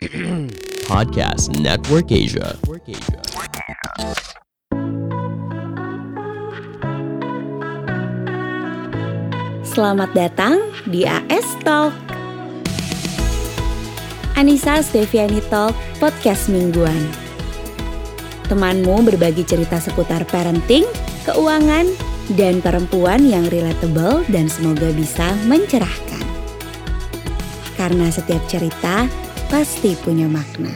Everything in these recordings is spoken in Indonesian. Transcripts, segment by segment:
Podcast Network Asia. Selamat datang di AS Talk. Anissa Steviani Talk, podcast mingguan. Temanmu berbagi cerita seputar parenting, keuangan, dan perempuan yang relatable dan semoga bisa mencerahkan. Karena setiap cerita pasti punya makna.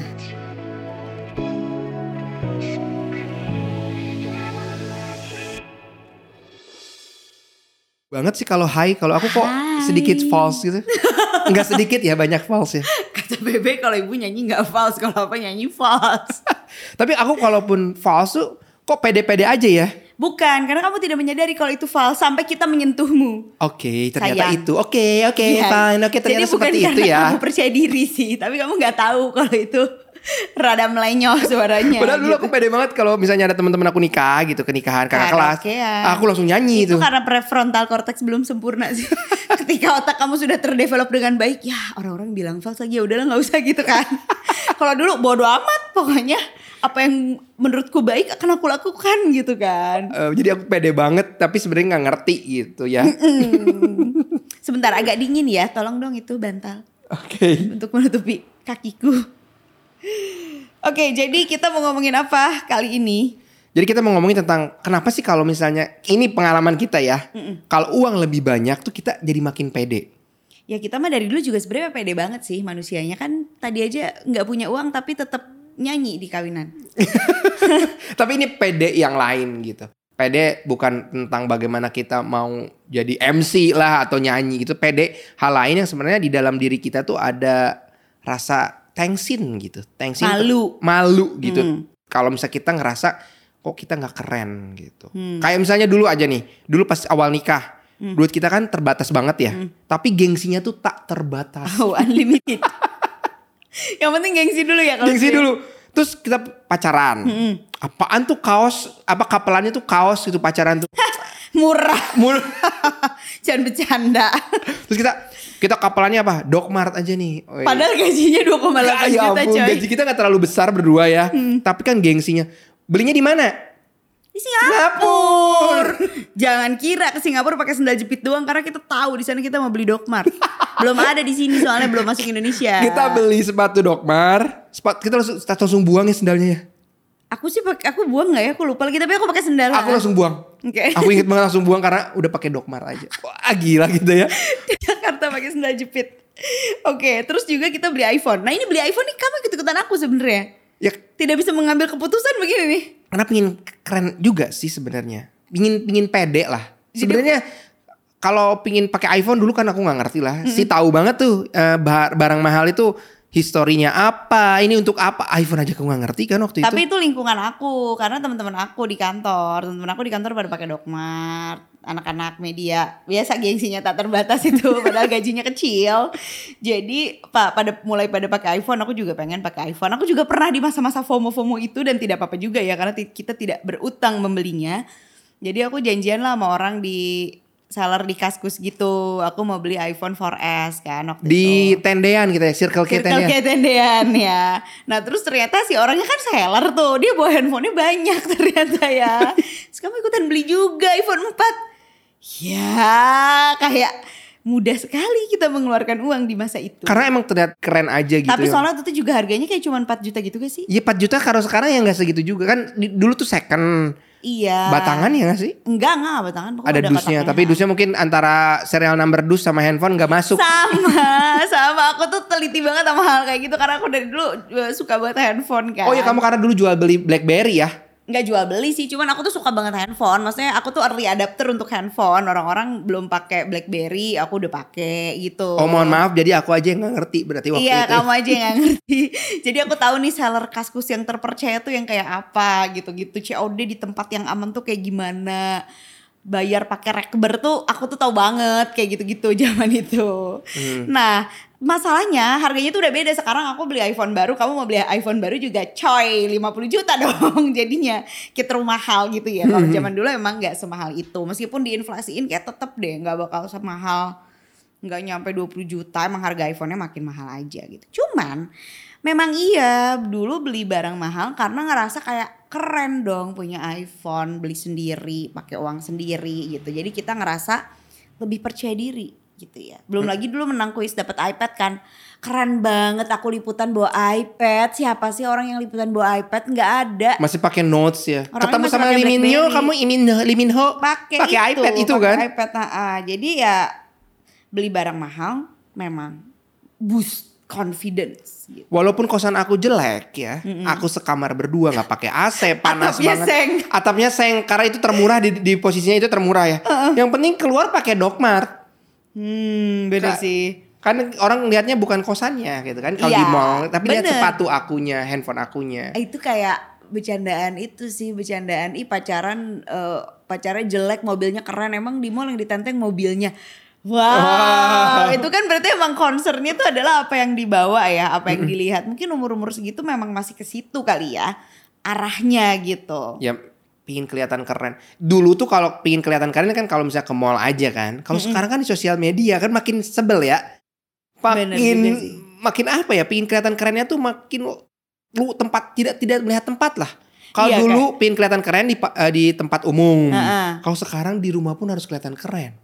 banget sih kalau high kalau aku kok Hai. sedikit false gitu nggak sedikit ya banyak false ya Kata Bebe kalau ibu nyanyi nggak false, kalau apa nyanyi false. tapi aku kalaupun false tuh kok pede-pede aja ya Bukan, karena kamu tidak menyadari kalau itu false sampai kita menyentuhmu. oke ternyata Sayang. itu oke oke Iya. fine oke ternyata Jadi bukan seperti itu karena ya kamu percaya diri sih, tapi kamu nggak tahu kalau itu rada melenyos suaranya. Padahal dulu gitu. aku pede banget kalau misalnya ada teman-teman aku nikah gitu ke nikahan kakak kelas, aku langsung nyanyi itu itu. karena prefrontal cortex belum sempurna sih. Ketika otak kamu sudah terdevelop dengan baik, ya orang-orang bilang false lagi ya udahlah nggak usah gitu kan. Kalau dulu bodo amat pokoknya apa yang menurutku baik akan aku lakukan gitu kan. Eh, jadi aku pede banget tapi sebenarnya nggak ngerti gitu ya. Sebentar agak dingin ya, tolong dong itu bantal Oke. untuk menutupi kakiku. Oke, jadi kita mau ngomongin apa kali ini? Jadi kita mau ngomongin tentang kenapa sih kalau misalnya ini pengalaman kita ya, kalau uang lebih banyak tuh kita jadi makin pede. Ya kita mah dari dulu juga sebenarnya pede banget sih manusianya kan tadi aja nggak punya uang tapi tetap nyanyi di kawinan. Tapi ini pede yang lain gitu. Pede bukan tentang bagaimana kita mau jadi MC lah atau nyanyi gitu. Pede hal lain yang sebenarnya di dalam diri kita tuh ada rasa thanksin gitu. Thanksin Malu. malu gitu. Hmm. Kalau misalnya kita ngerasa kok kita nggak keren gitu. Kayak misalnya dulu aja nih. Dulu pas awal nikah. Duit kita kan terbatas banget ya. Tapi gengsinya tuh tak terbatas. Oh unlimited. Yang penting gengsi dulu ya kalau Gengsi gitu ya. dulu. Terus kita pacaran. Apaan tuh kaos? Apa kapelannya tuh kaos gitu pacaran tuh. Murah. Mul- Jangan bercanda. Terus kita kita kapelannya apa? Dokmart aja nih. Oh, iya. Padahal gajinya 2,8 Ya juta ampun, coy. Hmm. gaji kita nggak terlalu besar berdua ya. Tapi kan gengsinya. Belinya di mana? Di Singapura. Jangan kira ke Singapura pakai sendal jepit doang karena kita tahu di sana kita mau beli Dokmart. belum ada di sini soalnya belum masuk Indonesia. Kita beli sepatu Dokmar. Sepatu kita langsung, kita langsung buang ya sendalnya ya. Aku sih pakai aku buang nggak ya? Aku lupa lagi tapi aku pakai sendal. Aku langsung buang. Oke. Aku inget banget langsung buang karena udah pakai Dokmar aja. Wah gila gitu ya. di Jakarta pakai sendal jepit. Oke, terus juga kita beli iPhone. Nah ini beli iPhone nih kamu ikut-ikutan aku sebenarnya. Ya Tidak bisa mengambil keputusan begini nih. Karena pingin keren juga sih sebenarnya. Pingin pingin pede lah. Sebenarnya kalau pingin pakai iPhone dulu kan aku nggak ngerti lah. Si tahu banget tuh eh, ba- barang mahal itu historinya apa, ini untuk apa. iPhone aja aku nggak ngerti kan waktu Tapi itu. itu lingkungan aku karena teman-teman aku di kantor, teman-teman aku di kantor pada pakai Dokmart, anak-anak media biasa gengsinya tak terbatas itu, padahal gajinya kecil. Jadi pak pada mulai pada pakai iPhone, aku juga pengen pakai iPhone. Aku juga pernah di masa-masa FOMO-FOMO itu dan tidak apa-apa juga ya karena kita tidak berutang membelinya. Jadi aku janjian lah sama orang di seller di Kaskus gitu. Aku mau beli iPhone 4S kan waktu Di itu. tendean gitu ya, Circle K Circle tendean. K tendean ya. Nah terus ternyata si orangnya kan seller tuh. Dia bawa handphonenya banyak ternyata ya. Terus kamu ikutan beli juga iPhone 4. Ya kayak mudah sekali kita mengeluarkan uang di masa itu. Karena emang terlihat keren aja gitu. Tapi ya. soalnya itu juga harganya kayak cuma 4 juta gitu gak sih? Iya 4 juta kalau sekarang ya nggak segitu juga kan dulu tuh second Iya. batangan ya nggak sih? Enggak, enggak batangan. pokoknya Ada dusnya, tapi dusnya mungkin antara serial number dus sama handphone nggak masuk. Sama, sama. Aku tuh teliti banget sama hal kayak gitu. Karena aku dari dulu uh, suka banget handphone kan. Oh ya kamu karena dulu jual beli BlackBerry ya? Nggak jual beli sih cuman aku tuh suka banget handphone. Maksudnya aku tuh early adapter untuk handphone. Orang-orang belum pakai BlackBerry aku udah pakai gitu. Oh mohon maaf, jadi aku aja yang nggak ngerti berarti waktu iya itu. kamu aja yang nggak ngerti. Jadi aku tahu nih seller kaskus yang terpercaya tuh yang kayak apa gitu-gitu. COD di tempat yang aman tuh kayak gimana. Bayar pakai rekber tuh aku tuh tahu banget kayak gitu-gitu zaman itu. Nah masalahnya harganya tuh udah beda. Sekarang aku beli iPhone baru kamu mau beli iPhone baru juga coy 50 juta dong jadinya. Terlalu mahal gitu ya. Kalau zaman dulu emang nggak semahal itu. Meskipun diinflasiin kayak tetep deh nggak bakal semahal nggak nyampe 20 juta emang harga iPhone-nya makin mahal aja gitu. Cuman memang iya dulu beli barang mahal karena ngerasa kayak keren dong punya iPhone, beli sendiri, pakai uang sendiri gitu. Jadi kita ngerasa lebih percaya diri gitu ya. Belum lagi dulu menang kuis dapat iPad kan. Keren banget aku liputan bawa iPad. Siapa sih orang yang liputan bawa iPad? nggak ada. Masih pakai notes ya. Orangnya Ketemu sama Liminho, kamu Imin Liminho pakai pakai iPad itu pakai kan. iPad nah, ah. jadi ya beli barang mahal memang boost confidence gitu. Walaupun kosan aku jelek ya, aku sekamar berdua nggak pakai AC, panas Atapnya banget. seng. Atapnya seng karena itu termurah di, di posisinya itu termurah ya. Yang penting keluar pakai Dokmart. Hmm, beda Kak, sih. Kan orang lihatnya bukan kosannya gitu kan kalau Iya, di mall, tapi lihat sepatu akunya, handphone akunya. Itu kayak bercandaan itu sih bercandaan ih pacaran eh, pacarnya jelek mobilnya keren emang di mall yang ditenteng mobilnya Wow, itu kan berarti emang concernnya tuh adalah apa yang dibawa ya, apa yang dilihat. Mungkin umur-umur segitu memang masih ke situ kali ya, arahnya gitu. Ya pingin kelihatan keren. Dulu tuh kalau pingin kelihatan keren kan kalau misalnya ke mall aja kan. Kalau sekarang kan di sosial media kan makin sebel ya. Makin makin apa ya? Pingin kelihatan kerennya tuh makin lu tempat tidak tidak melihat tempat lah. Kalau Iya, dulu pingin kelihatan keren di eh, di tempat umum. Ha-ha. Kalau sekarang di rumah pun harus kelihatan keren.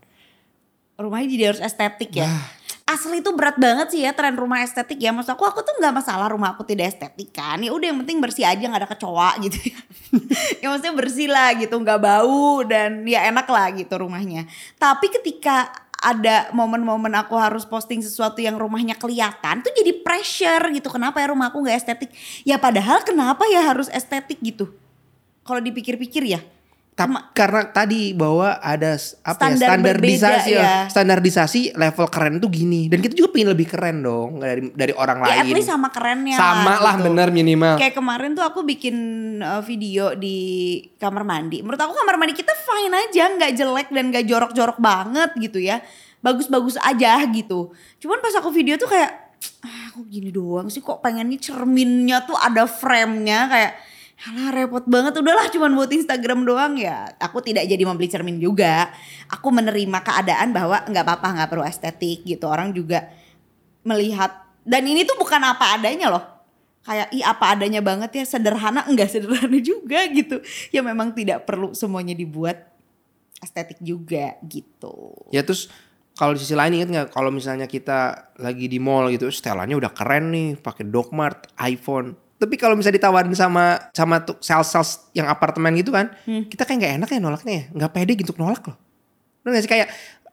rumahnya jadi harus estetik ya. Wah. Asli itu berat banget sih ya tren rumah estetik ya. Maksud aku aku tuh nggak masalah rumah aku tidak estetik kan. Ya udah yang penting bersih aja nggak ada kecoa gitu ya. ya maksudnya bersih lah gitu nggak bau dan ya enak lah gitu rumahnya. Tapi ketika ada momen-momen aku harus posting sesuatu yang rumahnya kelihatan tuh jadi pressure gitu. Kenapa ya rumah aku nggak estetik? Ya padahal kenapa ya harus estetik gitu? Kalau dipikir-pikir ya. Tapi karena tadi bahwa ada apa Standar ya standarisasi berbeda, ya. ya. standarisasi level keren tuh gini dan kita juga pengen lebih keren dong dari dari orang Ya at lain. least sama kerennya Sama lah gitu. bener minimal. Kayak kemarin tuh aku bikin uh, video di kamar mandi. Menurut aku kamar mandi kita fine aja, nggak jelek dan nggak jorok-jorok banget gitu ya. Bagus-bagus aja gitu. Cuman pas aku video tuh kayak, ah, aku gini doang sih kok pengennya cerminnya tuh ada frame-nya kayak Alah repot banget. Udahlah cuman buat Instagram doang ya. Aku tidak jadi membeli cermin juga. Aku menerima keadaan bahwa nggak apa-apa nggak perlu estetik gitu. Orang juga melihat. Dan ini tuh bukan apa adanya loh. Kayak ih apa adanya banget ya. Sederhana. Enggak sederhana juga gitu. Ya memang tidak perlu semuanya dibuat estetik juga gitu. Ya terus kalau di sisi lain ingat nggak? Kalau misalnya kita lagi di mall gitu setelannya udah keren nih pakai Dokmart, iPhone. Tapi kalau misalnya ditawarin sama sama tuh sales-sales yang apartemen gitu kan, Hmm. kita kayak nggak enak ya nolaknya ya, nggak pede gitu nolak loh. Bener gak sih kayak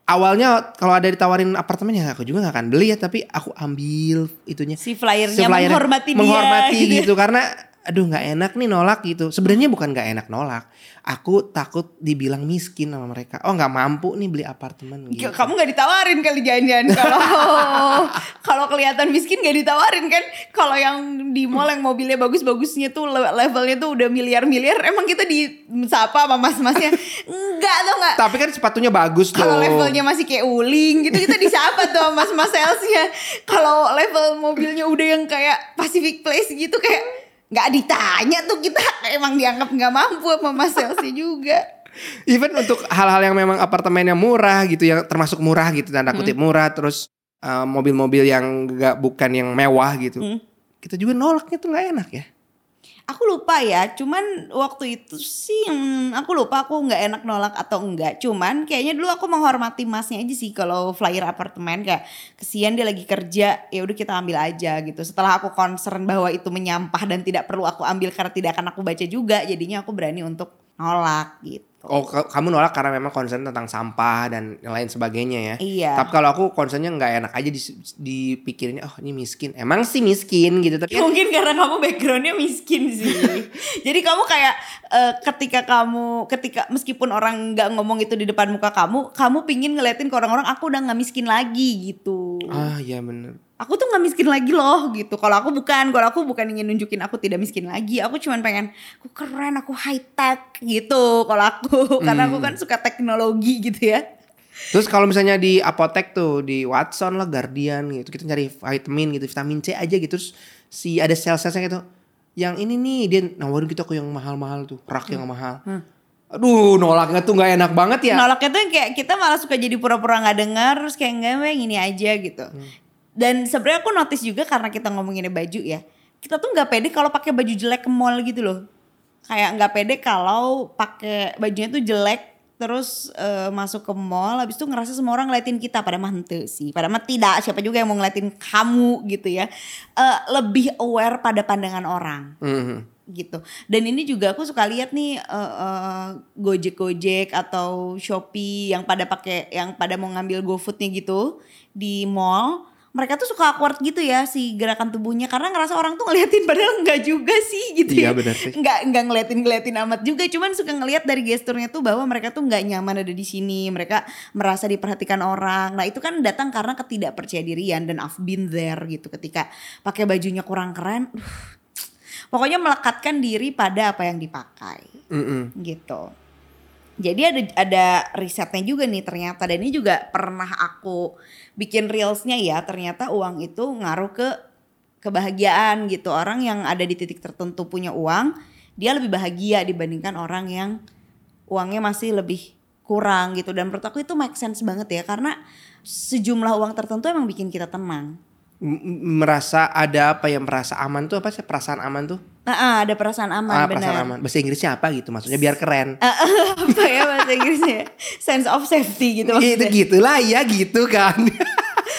awalnya kalau ada ditawarin apartemen ya aku juga nggak akan beli ya, tapi aku ambil itunya. si flyernya Si flyernya menghormati dia menghormati gitu gitu karena aduh nggak enak nih nolak gitu sebenarnya bukan nggak enak nolak aku takut dibilang miskin sama mereka oh nggak mampu nih beli apartemen gitu Kamu gak ditawarin kali jangan-jangan kalau kalau kelihatan miskin gak ditawarin kan? Kalau yang di mall yang mobilnya bagus-bagusnya tuh le- levelnya tuh udah miliar-miliar, emang kita disapa sama mas-masnya? Enggak tuh enggak. tapi kan sepatunya bagus tuh Kalau levelnya masih kayak uling gitu kita disapa tuh sama mas-mas salesnya. Kalau level mobilnya udah yang kayak Pacific Place gitu kayak nggak ditanya tuh kita emang dianggap nggak mampu sama mas salesnya juga. even untuk hal-hal yang memang apartemennya murah gitu yang termasuk murah gitu tanda kutip Hmm. murah terus uh, mobil-mobil yang nggak bukan yang mewah gitu Hmm. kita juga nolaknya tuh nggak enak ya Aku lupa ya, cuman waktu itu sih hmm, aku lupa aku nggak enak nolak atau enggak. Cuman kayaknya dulu aku menghormati masnya aja sih kalau flyer apartemen kayak kesian dia lagi kerja, ya udah kita ambil aja gitu. Setelah aku concern bahwa itu menyampah dan tidak perlu aku ambil karena tidak akan aku baca juga, jadinya aku berani untuk nolak gitu. Oh ka- kamu nolak karena memang concern tentang sampah dan lain sebagainya ya Iya. tapi kalau aku concernnya nggak enak aja dipikirinnya oh ini miskin emang sih miskin gitu tapi Mungkin karena kamu backgroundnya miskin sih. Jadi kamu kayak eh, ketika kamu ketika meskipun orang nggak ngomong itu di depan muka kamu, kamu pingin ngeliatin ke orang-orang aku udah nggak miskin lagi gitu. ah ya bener Aku tuh nggak miskin lagi loh gitu. Kalau aku bukan, kalau aku bukan ingin nunjukin aku tidak miskin lagi. Aku cuman pengen aku keren, aku high tech gitu. Kalau aku karena aku kan suka teknologi gitu ya. Terus kalau misalnya di apotek tuh di Watson lah Guardian gitu kita nyari vitamin gitu vitamin C aja gitu terus si ada sales salesnya gitu yang ini nih dia nawarin kita ke yang mahal-mahal tuh rak yang mahal Aduh, nolaknya tuh nggak enak banget ya. Nolaknya tuh yang kayak kita malah suka jadi pura-pura nggak dengar terus kayak enggak Weh, gini aja gitu. Hmm. Dan sebenarnya aku notice juga karena kita ngomonginnya baju ya. Kita tuh nggak pede kalau pakai baju jelek ke mall gitu loh. Kayak nggak pede kalau pakai bajunya tuh jelek terus eh, masuk ke mall habis itu ngerasa semua orang ngeliatin kita pada mah sih pada mah tidak siapa juga yang mau ngeliatin kamu gitu ya Eh, lebih aware pada pandangan orang Mhm. gitu. Dan ini juga aku suka lihat nih eh, eh, Gojek-Gojek atau Shopee yang pada pakai yang pada mau ngambil GoFoodnya gitu di mall. Mereka tuh suka awkward gitu ya si gerakan tubuhnya karena ngerasa orang tuh ngeliatin padahal enggak juga sih gitu Iya, ya. benar sih. Enggak enggak ngeliatin-ngeliatin amat juga cuman suka ngelihat dari gesturnya tuh bahwa mereka tuh nggak nyaman ada di sini. Mereka merasa diperhatikan orang. Nah, itu kan datang karena ketidakpercaya dirian dan I've been there gitu ketika pakai bajunya kurang keren. uh, Pokoknya melekatkan diri pada apa yang dipakai Mm-mm. gitu. Jadi ada ada risetnya juga nih ternyata dan ini juga pernah aku bikin reelsnya ya ternyata uang itu ngaruh ke kebahagiaan gitu orang yang ada di titik tertentu punya uang dia lebih bahagia dibandingkan orang yang uangnya masih lebih kurang gitu dan menurut aku itu make sense banget ya karena sejumlah uang tertentu emang bikin kita tenang. Merasa ada apa yang merasa aman tuh apa sih perasaan aman tuh? Ah, ada perasaan aman ah, benar. perasaan aman. Bahasa Inggrisnya apa gitu maksudnya biar keren. apa ya bahasa Inggrisnya? Sense of safety gitu Gitu maksudnya. gitulah ya gitu kan.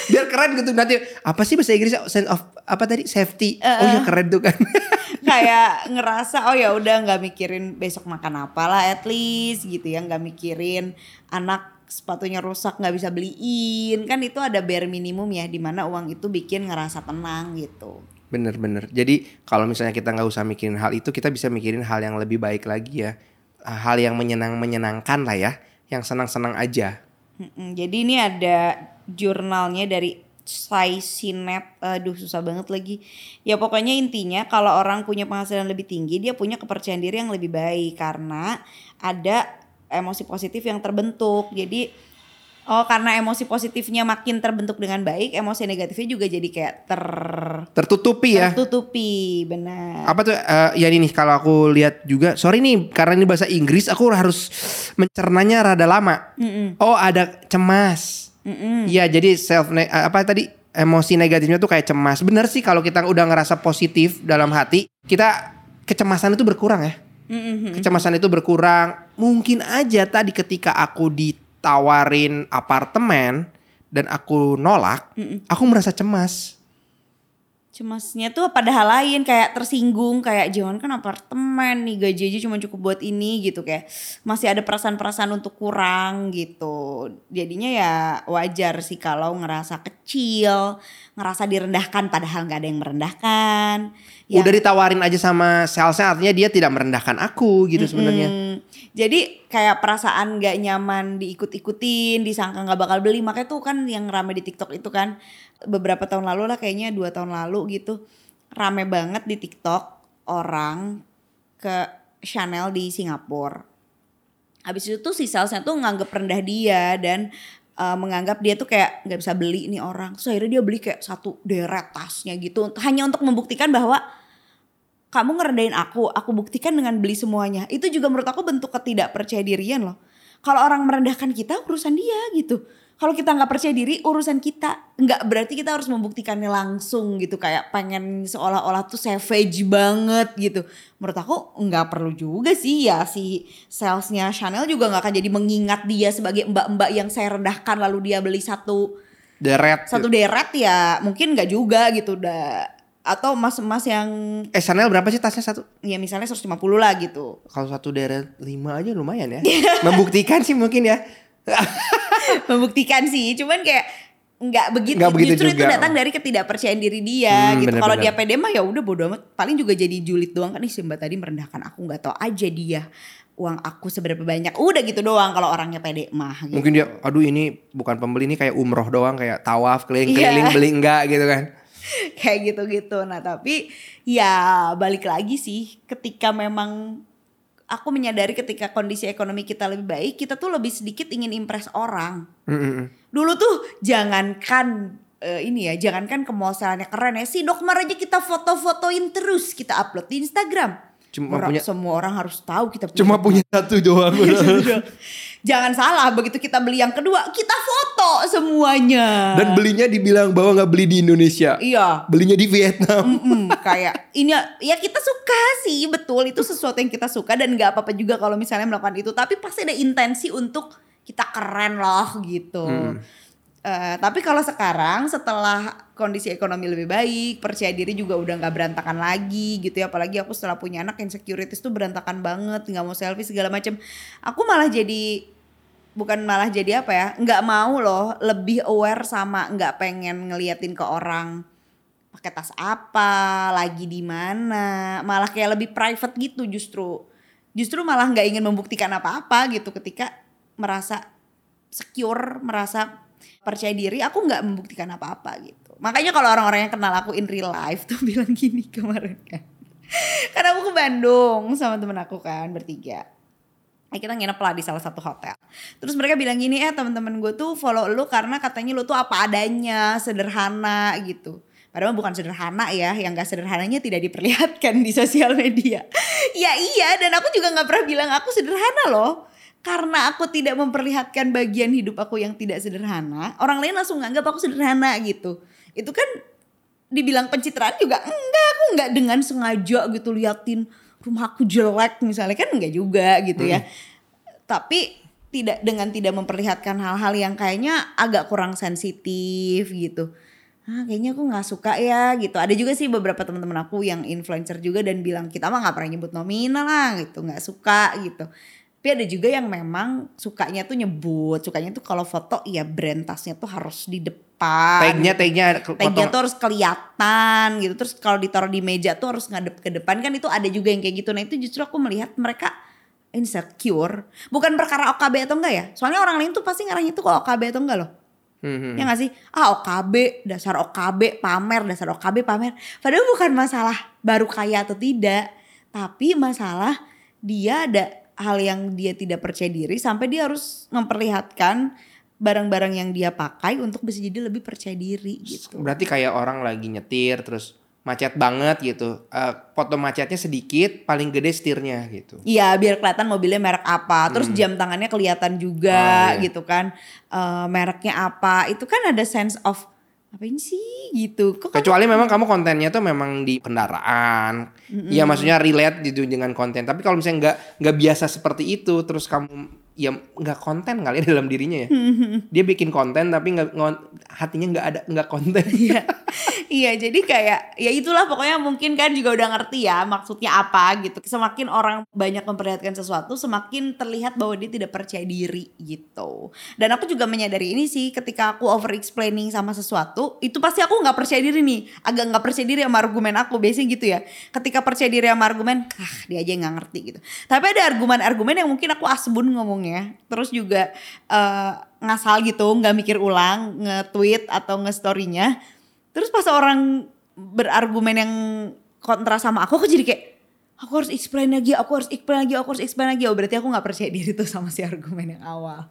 biar keren gitu nanti apa sih bahasa Inggrisnya sense of apa tadi safety. Oh ya keren tuh kan. kayak ngerasa oh ya udah nggak mikirin besok makan apa lah at least gitu ya nggak mikirin anak sepatunya rusak nggak bisa beliin kan itu ada bare minimum ya di mana uang itu bikin ngerasa tenang gitu Bener-bener. Jadi kalau misalnya kita nggak usah mikirin hal itu, kita bisa mikirin hal yang lebih baik lagi ya. Hal yang menyenang menyenangkan lah ya, yang senang-senang aja. Jadi ini ada jurnalnya dari Sinet, aduh susah banget lagi. Ya pokoknya intinya kalau orang punya penghasilan lebih tinggi, dia punya kepercayaan diri yang lebih baik karena ada emosi positif yang terbentuk. Jadi oh karena emosi positifnya makin terbentuk dengan baik, emosi negatifnya juga jadi kayak ter Tertutupi ya. tertutupi, benar. Apa tuh eh, ya ini nih kalau aku lihat juga, sorry nih karena ini bahasa Inggris, aku harus mencernanya rada lama. Mm-mm. Oh ada cemas. Iya jadi self ne- eh, apa tadi emosi negatifnya tuh kayak cemas. Bener sih kalau kita udah ngerasa positif dalam hati, kita kecemasan itu berkurang ya. Mm-mm. Kecemasan itu berkurang. Mungkin aja tadi ketika aku ditawarin apartemen dan aku nolak, aku merasa cemas. Cemasnya tuh pada hal lain kayak tersinggung kayak jangan kan apartemen nih gaji aja cuma cukup buat ini gitu kayak masih ada perasaan-perasaan untuk kurang gitu. Jadinya ya wajar sih kalau ngerasa kecil, ngerasa direndahkan padahal nggak ada yang merendahkan. Ya, Udah ditawarin aja sama salesnya artinya dia tidak merendahkan aku gitu sebenarnya. Jadi kayak perasaan gak nyaman diikut-ikutin, disangka nggak bakal beli, makanya tuh kan yang rame di TikTok itu kan beberapa tahun lalu lah kayaknya dua tahun lalu gitu rame banget di TikTok orang ke Chanel di Singapura. Habis itu tuh si salesnya tuh nganggep rendah dia dan uh, menganggap dia tuh kayak nggak bisa beli nih orang. Terus akhirnya dia beli kayak satu deret tasnya gitu hanya untuk membuktikan bahwa kamu ngerendahin aku, aku buktikan dengan beli semuanya. Itu juga menurut aku bentuk ketidakpercaya dirian loh. Kalau orang merendahkan kita urusan dia gitu. Kalau kita nggak percaya diri urusan kita. Nggak berarti kita harus membuktikannya langsung gitu. Kayak pengen seolah-olah tuh savage banget gitu. Menurut aku nggak perlu juga sih ya si salesnya Chanel juga nggak akan jadi mengingat dia sebagai mbak-mbak yang saya rendahkan lalu dia beli satu Deret. satu deret ya mungkin nggak juga gitu udah atau mas-mas yang Eh Chanel berapa sih tasnya satu? ya misalnya 150 lah gitu. Kalau satu deret lima aja lumayan ya. Membuktikan sih mungkin ya. Membuktikan sih, cuman kayak nggak begitu. Nggak begitu Justru itu juga. datang dari ketidakpercayaan diri dia Hmm, gitu. Kalau dia pede mah ya udah bodo amat. Paling juga jadi julid doang kan nih si Mbak tadi merendahkan aku nggak tahu aja dia uang aku seberapa banyak. Udah gitu doang kalau orangnya pede mah gitu. Mungkin dia aduh ini bukan pembeli ini kayak umroh doang kayak tawaf keliling-keliling Iya. beli enggak gitu kan. kayak gitu-gitu. Nah tapi ya balik lagi sih ketika memang aku menyadari ketika kondisi ekonomi kita lebih baik, kita tuh lebih sedikit ingin impress orang. Mm-mm. Dulu tuh jangankan eh, ini ya, jangankan ke mall keren ya. Si Dokmar aja kita foto-fotoin terus, kita upload di Instagram. Cuma Orang- punya- semua orang harus tahu kita punya Cuma punya satu doang. Jangan salah, begitu kita beli yang kedua, kita foto semuanya. Dan belinya dibilang bahwa nggak beli di Indonesia. Iya. Belinya di Vietnam. Mm-mm, kayak ini ya kita suka sih betul itu sesuatu yang kita suka dan nggak apa-apa juga kalau misalnya melakukan itu tapi pasti ada intensi untuk kita keren loh gitu. Eh, tapi kalau sekarang setelah kondisi ekonomi lebih baik, percaya diri juga udah nggak berantakan lagi gitu ya. Apalagi aku setelah punya anak insecurities tuh berantakan banget, nggak mau selfie segala macam. Aku malah jadi bukan malah jadi apa ya? Nggak mau loh lebih aware sama nggak pengen ngeliatin ke orang pakai tas apa, lagi di mana, malah kayak lebih private gitu justru. Justru malah nggak ingin membuktikan apa-apa gitu ketika merasa secure, merasa percaya diri, aku nggak membuktikan apa-apa gitu. Makanya kalau orang-orang yang kenal aku in real life tuh bilang gini kemarin kan. Karena aku ke Bandung sama temen aku kan bertiga. Eh, kita nginep lah di salah satu hotel. Terus mereka bilang gini, eh teman-teman gue tuh follow lu karena katanya lu tuh apa adanya, sederhana gitu. Padahal bukan sederhana ya, yang gak sederhananya tidak diperlihatkan di sosial media. ya iya, dan aku juga gak pernah bilang aku sederhana loh. Karena aku tidak memperlihatkan bagian hidup aku yang tidak sederhana, orang lain langsung nganggap aku sederhana gitu. Itu kan dibilang pencitraan juga enggak, aku enggak dengan sengaja gitu liatin rumahku jelek misalnya kan enggak juga gitu ya. Tapi tidak dengan tidak memperlihatkan hal-hal yang kayaknya agak kurang sensitif gitu. Ah, kayaknya aku nggak suka ya gitu. Ada juga sih beberapa teman-teman aku yang influencer juga dan bilang kita mah nggak pernah nyebut nominal lah gitu, nggak suka gitu. Tapi ada juga yang memang sukanya tuh nyebut, sukanya tuh kalau foto ya brand tasnya tuh harus di depan. Tagnya tagnya Tagnya tuh harus kelihatan gitu. Terus kalau ditaruh di meja tuh harus ngadep ke depan kan itu ada juga yang kayak gitu. Nah itu justru aku melihat mereka insecure. Bukan perkara OKB atau enggak ya. Soalnya orang lain tuh pasti ngarahnya tuh ke OKB atau enggak loh. Hmm, Ya gak sih? Ah OKB, dasar OKB, pamer, dasar OKB, pamer. Padahal bukan masalah baru kaya atau tidak. Tapi masalah dia ada hal yang dia tidak percaya diri sampai dia harus memperlihatkan barang-barang yang dia pakai untuk bisa jadi lebih percaya diri gitu. Berarti kayak orang lagi nyetir terus macet banget gitu. Eh, foto macetnya sedikit, paling gede setirnya gitu. Iya biar kelihatan mobilnya merek apa, terus jam tangannya kelihatan juga Hmm. Oh, iya. gitu kan, Eh, mereknya apa, itu kan ada sense of apa ini sih gitu. Kok kamu- Kecuali memang kamu kontennya tuh memang di kendaraan. Iya maksudnya relate gitu dengan konten. Tapi kalau misalnya nggak nggak biasa seperti itu, terus kamu ya nggak konten kali ya dalam dirinya ya. Dia bikin konten tapi nggak ngon- hatinya nggak ada nggak konten. Iya, iya jadi kayak ya itulah pokoknya mungkin kan juga udah ngerti ya maksudnya apa gitu. Semakin orang banyak memperlihatkan sesuatu, semakin terlihat bahwa dia tidak percaya diri gitu. Dan aku juga menyadari ini sih ketika aku over explaining sama sesuatu, itu pasti aku nggak percaya diri nih, agak nggak percaya diri sama argumen aku biasanya gitu ya. Ketika percaya diri sama argumen, ah dia aja yang nggak ngerti gitu. Tapi ada argumen-argumen yang mungkin aku asbun ngomongnya, terus juga eh, ngasal gitu, nggak mikir ulang, nge-tweet atau nge-storynya. Terus pas orang berargumen yang kontra sama aku, aku jadi kayak aku harus explain lagi, aku harus explain lagi, aku harus explain lagi. Oh berarti aku nggak percaya diri tuh sama si argumen yang awal.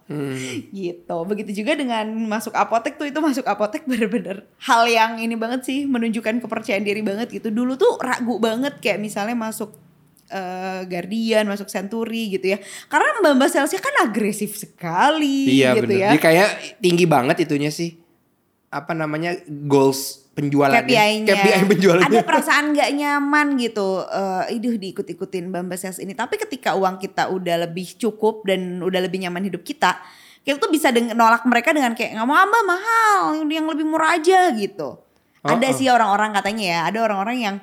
Gitu. Begitu juga dengan masuk apotek tuh itu masuk apotek bener-bener hal yang ini banget sih menunjukkan kepercayaan diri banget gitu. Dulu tuh ragu banget kayak misalnya masuk eh, Guardian, masuk Century gitu ya. Karena mbak-mbak salesnya kan agresif sekali iya gitu bener. ya. Dia kayak tinggi banget itunya sih. Apa namanya goals penjualannya. KPI-nya. KPI penjualannya. Ada perasaan gak nyaman gitu. eh iduh diikut-ikutin Bamba Sales ini. Tapi ketika uang kita udah lebih cukup dan udah lebih nyaman hidup kita. Kita tuh bisa nolak mereka dengan kayak nggak mau ambah mahal. Yang lebih murah aja gitu. ada Oh, oh. sih orang-orang katanya ya. Ada orang-orang yang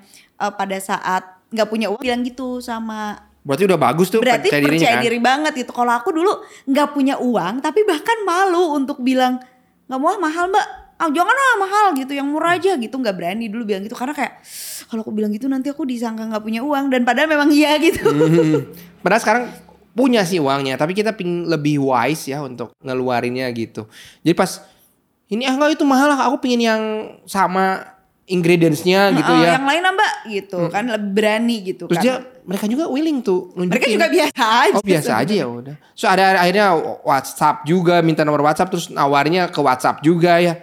eh, pada saat nggak punya uang bilang gitu sama Berarti udah bagus tuh berarti percaya dirinya percaya kan. diri banget gitu. Kalau aku dulu nggak punya uang, tapi bahkan malu untuk bilang nggak mau ah, mahal mbak. Ah jangan ah mahal gitu, yang murah aja gitu nggak berani dulu bilang gitu karena kayak kalau aku bilang gitu nanti aku disangka nggak punya uang dan padahal memang iya gitu. Hmm. Padahal sekarang punya sih uangnya, tapi kita pingin lebih wise ya untuk ngeluarinnya gitu. Jadi pas ini ah enggak itu mahal lah, aku pingin yang sama ingredientsnya gitu Heeh, ya. Yang lain mbak gitu kan lebih berani gitu Terus kan. dia mereka juga willing tuh nunjukin. Mereka juga biasa aja. Oh biasa aja ya udah. So ada akhirnya WhatsApp juga minta nomor WhatsApp terus nawarnya ke WhatsApp juga ya.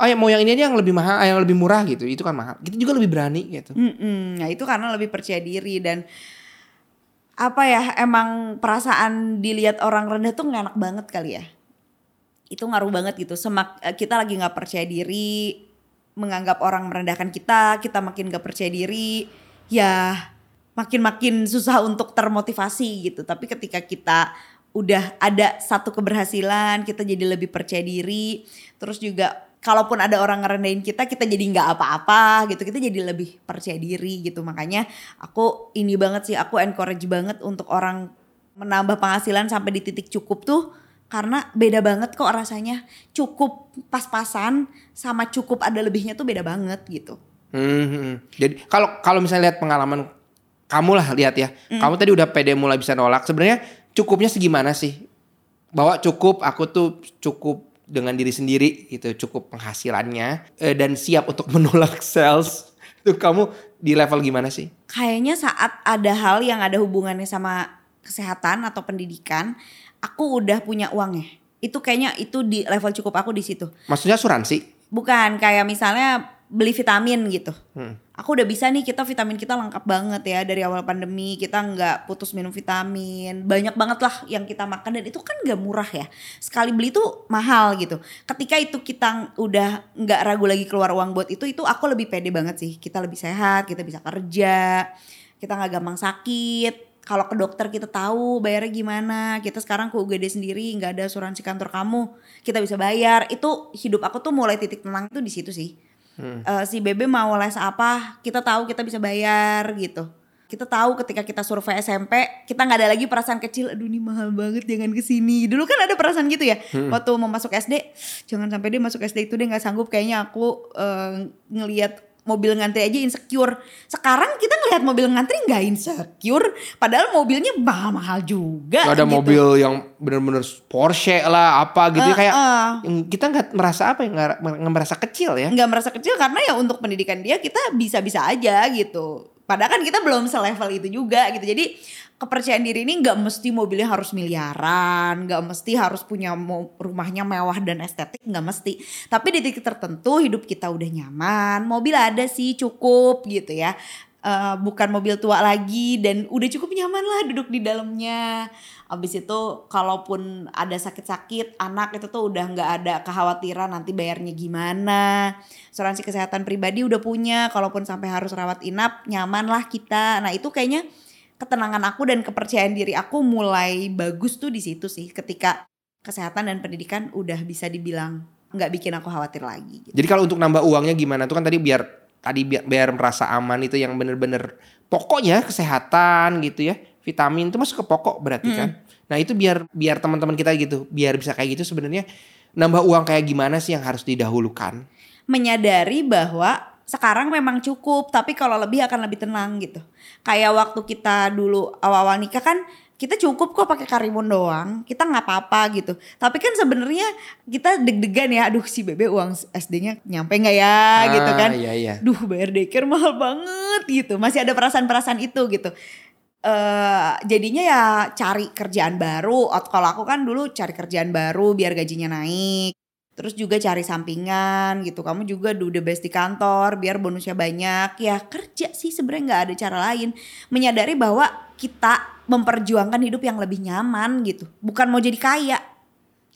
Oh ya mau yang ini aja yang lebih mahal, yang lebih murah gitu. Itu kan mahal. Kita juga lebih berani gitu. Mm-mm. Nah itu karena lebih percaya diri dan apa ya emang perasaan dilihat orang rendah tuh nggak enak banget kali ya itu ngaruh banget gitu semak eh, kita lagi nggak percaya diri menganggap orang merendahkan kita kita makin nggak percaya diri ya makin-makin susah untuk termotivasi gitu. Tapi ketika kita udah ada satu keberhasilan kita jadi lebih percaya diri terus juga kalaupun ada orang ngerendahin kita kita jadi nggak apa-apa gitu. Kita jadi lebih percaya diri gitu. Makanya aku ini banget sih aku encourage banget untuk orang menambah penghasilan sampai di titik cukup tuh karena beda banget kok rasanya cukup pas-pasan sama cukup ada lebihnya tuh beda banget gitu Hmm, hmm. Jadi kalau kalau misalnya lihat pengalaman kamu lah lihat ya, kamu tadi udah pede mulai bisa nolak. Sebenarnya cukupnya segimana sih? Bahwa cukup, aku tuh cukup dengan diri sendiri gitu, cukup penghasilannya eh, dan siap untuk menolak sales. Itu kamu di level gimana sih? kayaknya saat ada hal yang ada hubungannya sama kesehatan atau pendidikan aku udah punya uangnya itu kayaknya itu di level cukup aku di situ. Maksudnya asuransi? bukan kayak misalnya beli vitamin gitu. Hmm. aku udah bisa nih kita vitamin kita lengkap banget ya dari awal pandemi. Kita nggak putus minum vitamin. Banyak banget lah yang kita makan dan itu kan nggak murah ya. Sekali beli tuh mahal gitu. Ketika itu kita udah nggak ragu lagi keluar uang buat itu itu aku lebih pede banget sih. Kita lebih sehat kita bisa kerja kita nggak gampang sakit kalau ke dokter kita tahu bayarnya gimana kita sekarang ke UGD sendiri nggak ada asuransi kantor kamu kita bisa bayar. Itu hidup aku tuh mulai titik tenang itu di situ sih. Eh, si Bebe mau les apa kita tahu kita bisa bayar gitu. Kita tahu ketika kita survei SMP kita nggak ada lagi perasaan kecil aduh ini mahal banget jangan ke sini dulu kan ada perasaan gitu ya waktu mau masuk SD jangan sampai dia masuk SD itu dia nggak sanggup kayaknya aku eh, ngelihat mobil ngantri aja insecure sekarang kita ngelihat mobil ngantri nggak insecure padahal mobilnya mahal-mahal juga Gak ada gitu. mobil yang bener-bener Porsche lah apa gitu Eh, kayak kita nggak merasa apa ya nggak merasa kecil ya. nggak merasa kecil karena ya untuk pendidikan dia kita bisa-bisa aja gitu. Padahal kan kita belum selevel itu juga gitu. Jadi kepercayaan diri ini nggak mesti mobilnya harus miliaran, nggak mesti harus punya rumahnya mewah dan estetik, nggak mesti. Tapi di titik tertentu hidup kita udah nyaman, mobil ada sih cukup gitu ya. Eh, bukan mobil tua lagi dan udah cukup nyaman lah duduk di dalamnya. Abis itu kalaupun ada sakit-sakit anak itu tuh udah nggak ada kekhawatiran nanti bayarnya gimana. Asuransi kesehatan pribadi udah punya, kalaupun sampai harus rawat inap nyaman lah kita. Nah itu kayaknya ketenangan aku dan kepercayaan diri aku mulai bagus tuh di situ sih ketika kesehatan dan pendidikan udah bisa dibilang nggak bikin aku khawatir lagi. Gitu. Jadi kalau untuk nambah uangnya gimana tuh kan tadi biar tadi biar, biar merasa aman itu yang bener-bener pokoknya kesehatan gitu ya. Vitamin itu masuk ke pokok berarti kan. Nah, itu biar biar teman-teman kita gitu, biar bisa kayak gitu sebenarnya nambah uang kayak gimana sih yang harus didahulukan? menyadari bahwa sekarang memang cukup tapi kalau lebih akan lebih tenang gitu. Kayak waktu kita dulu awal-awal nikah kan kita cukup kok pakai karimun doang. Kita nggak apa-apa gitu. Tapi kan sebenarnya kita deg-degan ya aduh si bebe uang SD-nya nyampe nggak ya? gitu kan. Iya, iya. duh bayar daycare mahal banget gitu. Masih ada perasaan-perasaan itu gitu eh jadinya ya cari kerjaan baru. Kalau aku kan dulu cari kerjaan baru biar gajinya naik. Terus juga cari sampingan gitu. Kamu juga do the best di kantor biar bonusnya banyak. Ya kerja sih sebenarnya nggak ada cara lain. Menyadari bahwa kita memperjuangkan hidup yang lebih nyaman gitu. Bukan mau jadi kaya.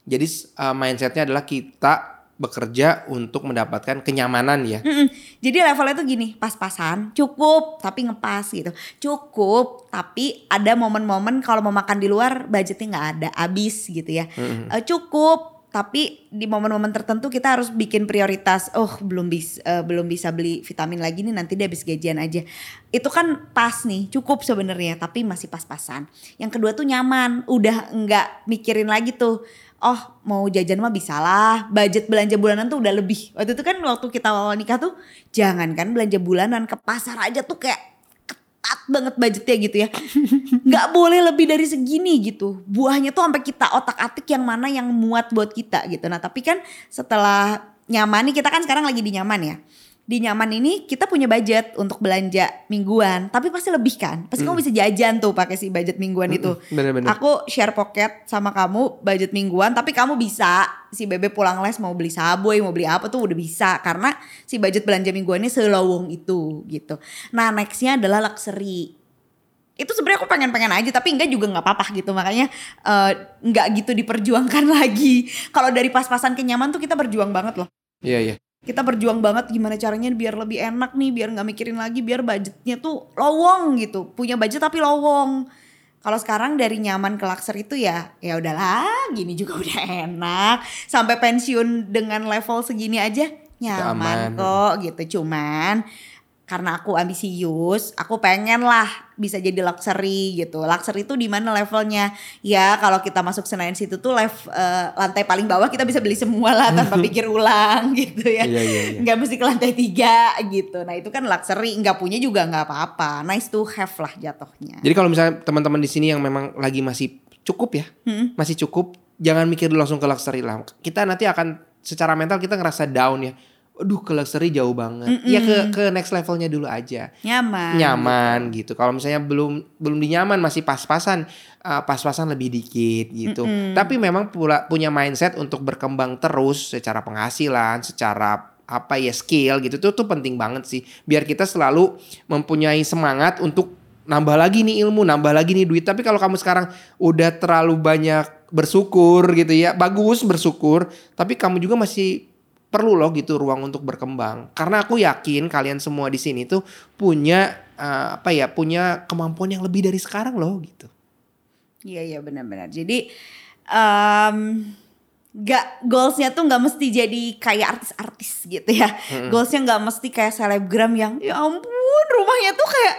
Jadi uh, mindsetnya adalah kita bekerja untuk mendapatkan kenyamanan ya. Mm-mm. Jadi levelnya tuh gini, pas-pasan, cukup tapi ngepas gitu. Cukup tapi ada momen-momen kalau mau makan di luar budgetnya nggak ada, habis gitu ya. Eh, cukup tapi di momen-momen tertentu kita harus bikin prioritas. Oh belum bisa belum bisa beli vitamin lagi nih nanti dia habis gajian aja. Itu kan pas nih, cukup sebenarnya tapi masih pas-pasan. Yang kedua tuh nyaman, udah nggak mikirin lagi tuh oh mau jajan mah bisa lah budget belanja bulanan tuh udah lebih. Waktu itu kan waktu kita awal nikah tuh jangan kan belanja bulanan ke pasar aja tuh kayak ketat banget budgetnya gitu ya. Nggak boleh lebih dari segini gitu. Buahnya tuh sampai kita otak atik yang mana yang muat buat kita gitu. Nah tapi kan setelah nyaman nih kita kan sekarang lagi di nyaman ya di nyaman ini kita punya budget untuk belanja mingguan. Tapi pasti lebih kan? Pasti kamu bisa jajan tuh pakai si budget mingguan itu. Bener-bener. aku share pocket sama kamu budget mingguan tapi kamu bisa si bebe pulang les mau beli saboi mau beli apa tuh udah bisa. Karena si budget belanja mingguannya selowong itu gitu. Nah nextnya adalah luxury. Itu sebenarnya aku pengen-pengen aja tapi enggak juga nggak apa-apa gitu. Makanya nggak gitu diperjuangkan lagi. Kalau dari pas-pasan kenyaman tuh kita berjuang banget loh. Iya iya. Kita berjuang banget gimana caranya biar lebih enak nih biar nggak mikirin lagi biar budgetnya tuh lowong gitu. Punya budget tapi lowong. Kalau sekarang dari nyaman ke lakser itu ya ya udahlah gini juga udah enak. Sampai pensiun dengan level segini aja nyaman Aman. kok gitu. Cuman karena aku ambisius, aku pengen lah bisa jadi luxury gitu. Luxury itu di mana levelnya? Ya kalau kita masuk Senayan situ tuh level eh, lantai paling bawah kita bisa beli semua lah tanpa pikir ulang gitu ya. Iya, iya, iya. Nggak mesti ke lantai tiga gitu. Nah itu kan luxury, nggak punya juga nggak apa-apa. Nice to have lah jatuhnya. Jadi kalau misalnya teman-teman di sini yang memang lagi masih cukup ya, Hmm. masih cukup, jangan mikir langsung ke luxury lah. Kita nanti akan secara mental kita ngerasa down ya. Aduh ke luxury jauh banget. Ya ke ke next levelnya dulu aja. Nyaman. nyaman gitu. Kalau misalnya belum belum dinyaman masih pas-pasan, uh, pas-pasan lebih dikit gitu. Tapi memang pula punya mindset untuk berkembang terus secara penghasilan, secara apa ya skill gitu itu tuh penting banget sih. Biar kita selalu mempunyai semangat untuk nambah lagi nih ilmu, nambah lagi nih duit. Tapi kalau kamu sekarang udah terlalu banyak bersyukur gitu ya, bagus bersyukur, tapi kamu juga masih perlu loh gitu ruang untuk berkembang. Karena aku yakin kalian semua di sini tuh punya uh, apa ya, punya kemampuan yang lebih dari sekarang loh gitu. Iya iya benar-benar. Jadi em gak goalsnya tuh nggak mesti jadi kayak artis-artis gitu ya. Goalsnya nggak mesti kayak selebgram yang ya ampun rumahnya tuh kayak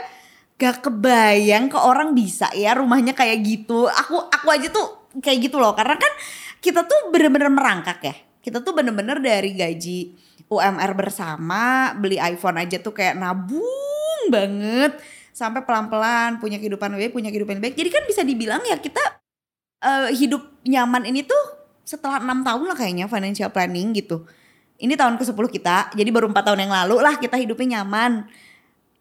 gak kebayang ke orang bisa ya rumahnya kayak gitu. Aku aku aja tuh kayak gitu loh karena kan kita tuh bener-bener merangkak ya. Kita tuh bener-bener dari gaji UMR bersama beli iPhone aja tuh kayak nabung banget sampai pelan-pelan punya kehidupan baik, punya kehidupan baik. Jadi kan bisa dibilang ya kita eh, hidup nyaman ini tuh setelah enam tahun lah kayaknya financial planning gitu. Ini tahun ke-10 kita, jadi baru empat tahun yang lalu lah kita hidupnya nyaman.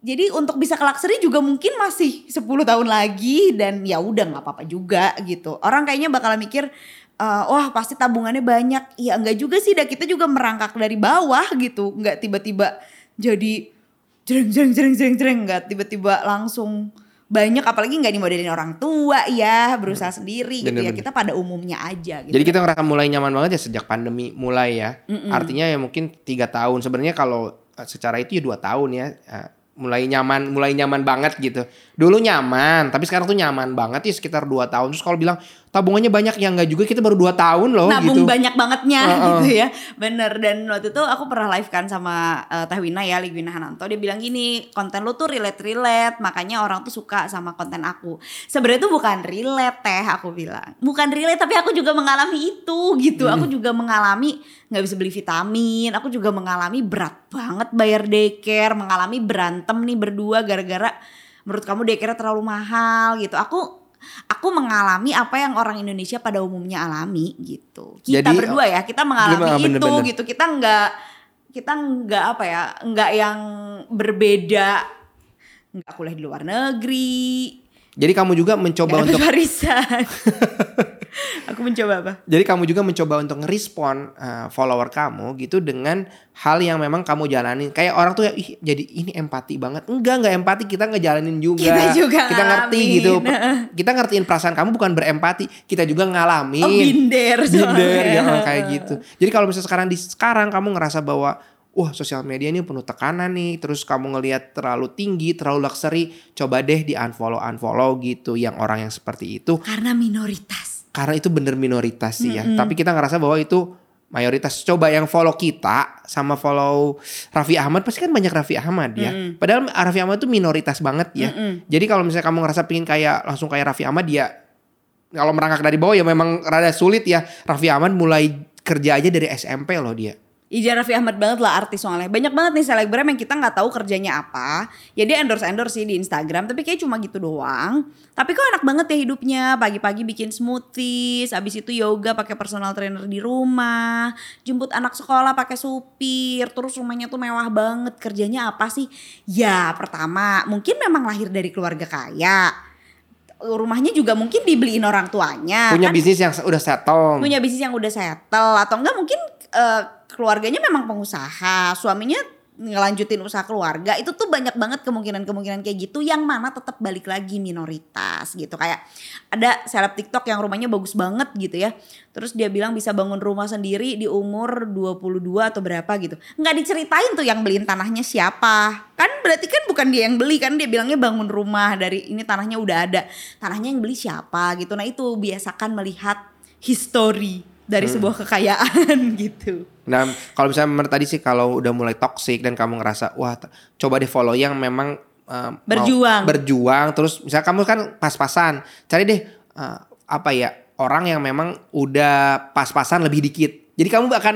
Jadi untuk bisa ke luxury juga mungkin masih 10 tahun lagi dan ya udah nggak apa-apa juga gitu. Orang kayaknya bakalan mikir eh, wah pasti tabungannya banyak. Ya enggak juga sih, dah kita juga merangkak dari bawah gitu. Enggak tiba-tiba jadi jreng jreng jreng jreng jreng enggak tiba-tiba langsung banyak apalagi nggak dimodelin orang tua ya berusaha sendiri gitu ya kita pada umumnya aja gitu. Jadi kita ngerasa mulai nyaman banget ya sejak pandemi mulai ya. Artinya ya mungkin tiga tahun. Sebenarnya kalau uh, secara itu ya dua tahun ya. Uh, mulai nyaman, mulai nyaman banget gitu. Dulu nyaman, tapi sekarang tuh nyaman banget ya sekitar dua tahun. Terus kalau bilang tabungannya banyak. Ya enggak juga kita baru dua tahun loh nabung gitu. banyak bangetnya Heeh. gitu ya. Bener dan waktu itu aku pernah live kan sama eh, Teh Wina ya Ligwina Hananto. Dia bilang gini konten lu tuh relate relate makanya orang tuh suka sama konten aku. Sebenarnya tuh bukan relate teh aku bilang. Bukan relate tapi aku juga mengalami itu gitu. Aku juga mengalami nggak bisa beli vitamin aku juga mengalami berat banget bayar daycare mengalami berantem nih berdua gara-gara menurut kamu daycare terlalu mahal gitu aku aku mengalami apa yang orang Indonesia pada umumnya alami gitu. Kita Jadi, berdua ya, kita mengalami bener, itu bener. gitu. Kita nggak kita nggak apa ya, nggak yang berbeda. Nggak kuliah di luar negeri. Jadi kamu juga mencoba untuk dapat warisan. aku mencoba apa? Jadi kamu juga mencoba untuk ngerespon uh, follower kamu gitu dengan hal yang memang kamu jalanin. Kayak orang tuh ih jadi ini empati banget. Enggak, enggak empati, kita ngejalanin juga. Kita juga Kita ngerti gitu. Kita ngertiin perasaan kamu bukan berempati, kita juga ngalamin. Oh binder Binder ya soalnya. kayak gitu. Jadi kalau misalnya sekarang di sekarang kamu ngerasa bahwa wah sosial media ini penuh tekanan nih, terus kamu ngelihat terlalu tinggi, terlalu luxury, coba deh di unfollow unfollow gitu yang orang yang seperti itu Karena minoritas. Karena itu bener minoritas sih ya. Tapi kita ngerasa bahwa itu mayoritas. Coba yang follow kita sama follow Raffi Ahmad pasti kan banyak Raffi Ahmad ya. Padahal Raffi Ahmad itu minoritas banget ya. Jadi kalau misalnya kamu ngerasa pingin kayak langsung kayak Raffi Ahmad ya kalau merangkak dari bawah ya memang rada sulit ya. Raffi Ahmad mulai kerja aja dari SMP loh dia. Ija Raffi Ahmad banget lah artis soalnya. Banyak banget nih selebgram yang kita nggak tahu kerjanya apa. Ya dia endorse-endorse sih di Instagram, tapi kayak cuma gitu doang. Tapi kok enak banget ya hidupnya. Pagi-pagi bikin smoothies, habis itu yoga pakai personal trainer di rumah, jemput anak sekolah pakai supir, terus rumahnya tuh mewah banget. Kerjanya apa sih? Ya, pertama, mungkin memang lahir dari keluarga kaya. Rumahnya juga mungkin dibeliin orang tuanya. Punya kan bisnis yang udah settle. punya bisnis yang udah settle atau enggak mungkin eh, keluarganya memang pengusaha suaminya ngelanjutin usaha keluarga itu tuh banyak banget kemungkinan-kemungkinan kayak gitu yang mana tetap balik lagi minoritas gitu. Kayak ada seleb TikTok yang rumahnya bagus banget gitu ya. Terus dia bilang bisa bangun rumah sendiri di umur 22 atau berapa gitu. Nggak diceritain tuh yang beliin tanahnya siapa. Kan berarti kan bukan dia yang beli kan dia bilangnya bangun rumah dari ini tanahnya udah ada. Tanahnya yang beli siapa gitu. Nah itu biasakan melihat history dari Hmm. sebuah kekayaan gitu Nah, kalau misalnya menurut tadi sih kalau udah mulai toxic dan kamu ngerasa wah coba deh follow yang memang uh, mau Berjuang. berjuang terus misalnya kamu kan pas-pasan, cari deh uh, apa ya orang yang memang udah pas-pasan lebih dikit. Jadi kamu akan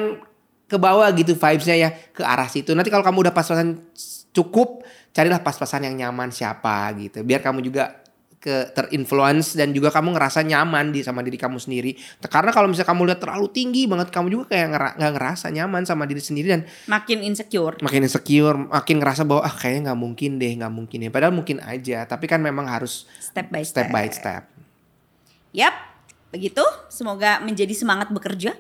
ke bawah gitu vibesnya ya ke arah situ. Nanti kalau kamu udah pas-pasan cukup, carilah pas-pasan yang nyaman siapa gitu. Biar kamu juga ke terinfluence dan juga kamu ngerasa nyaman di sama diri kamu sendiri. Karena kalau misalnya kamu lihat terlalu tinggi banget, kamu juga kayak ngera- nggak ngerasa nyaman sama diri sendiri dan makin insecure makin insecure, makin ngerasa bahwa ah kayaknya nggak mungkin deh, nggak mungkin ya. Padahal mungkin aja, tapi kan memang harus step by step by step. Yap, begitu. Semoga menjadi semangat bekerja,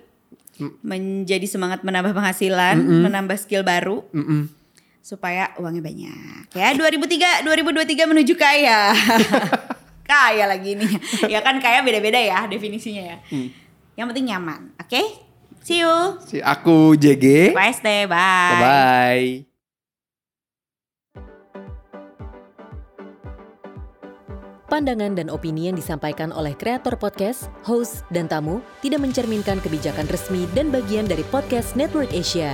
menjadi semangat menambah penghasilan, menambah skill baru, Mm-mm. Supaya uangnya banyak. Ya, 2003, 2023 menuju kaya. kaya lagi nih. Ya kan kaya beda-beda ya definisinya ya. Yang penting nyaman, oke? See you. Si aku JG. Bye, stay, Bye bye. Pandangan dan opini yang disampaikan oleh kreator podcast, host, dan tamu tidak mencerminkan kebijakan resmi dan bagian dari podcast Network Asia.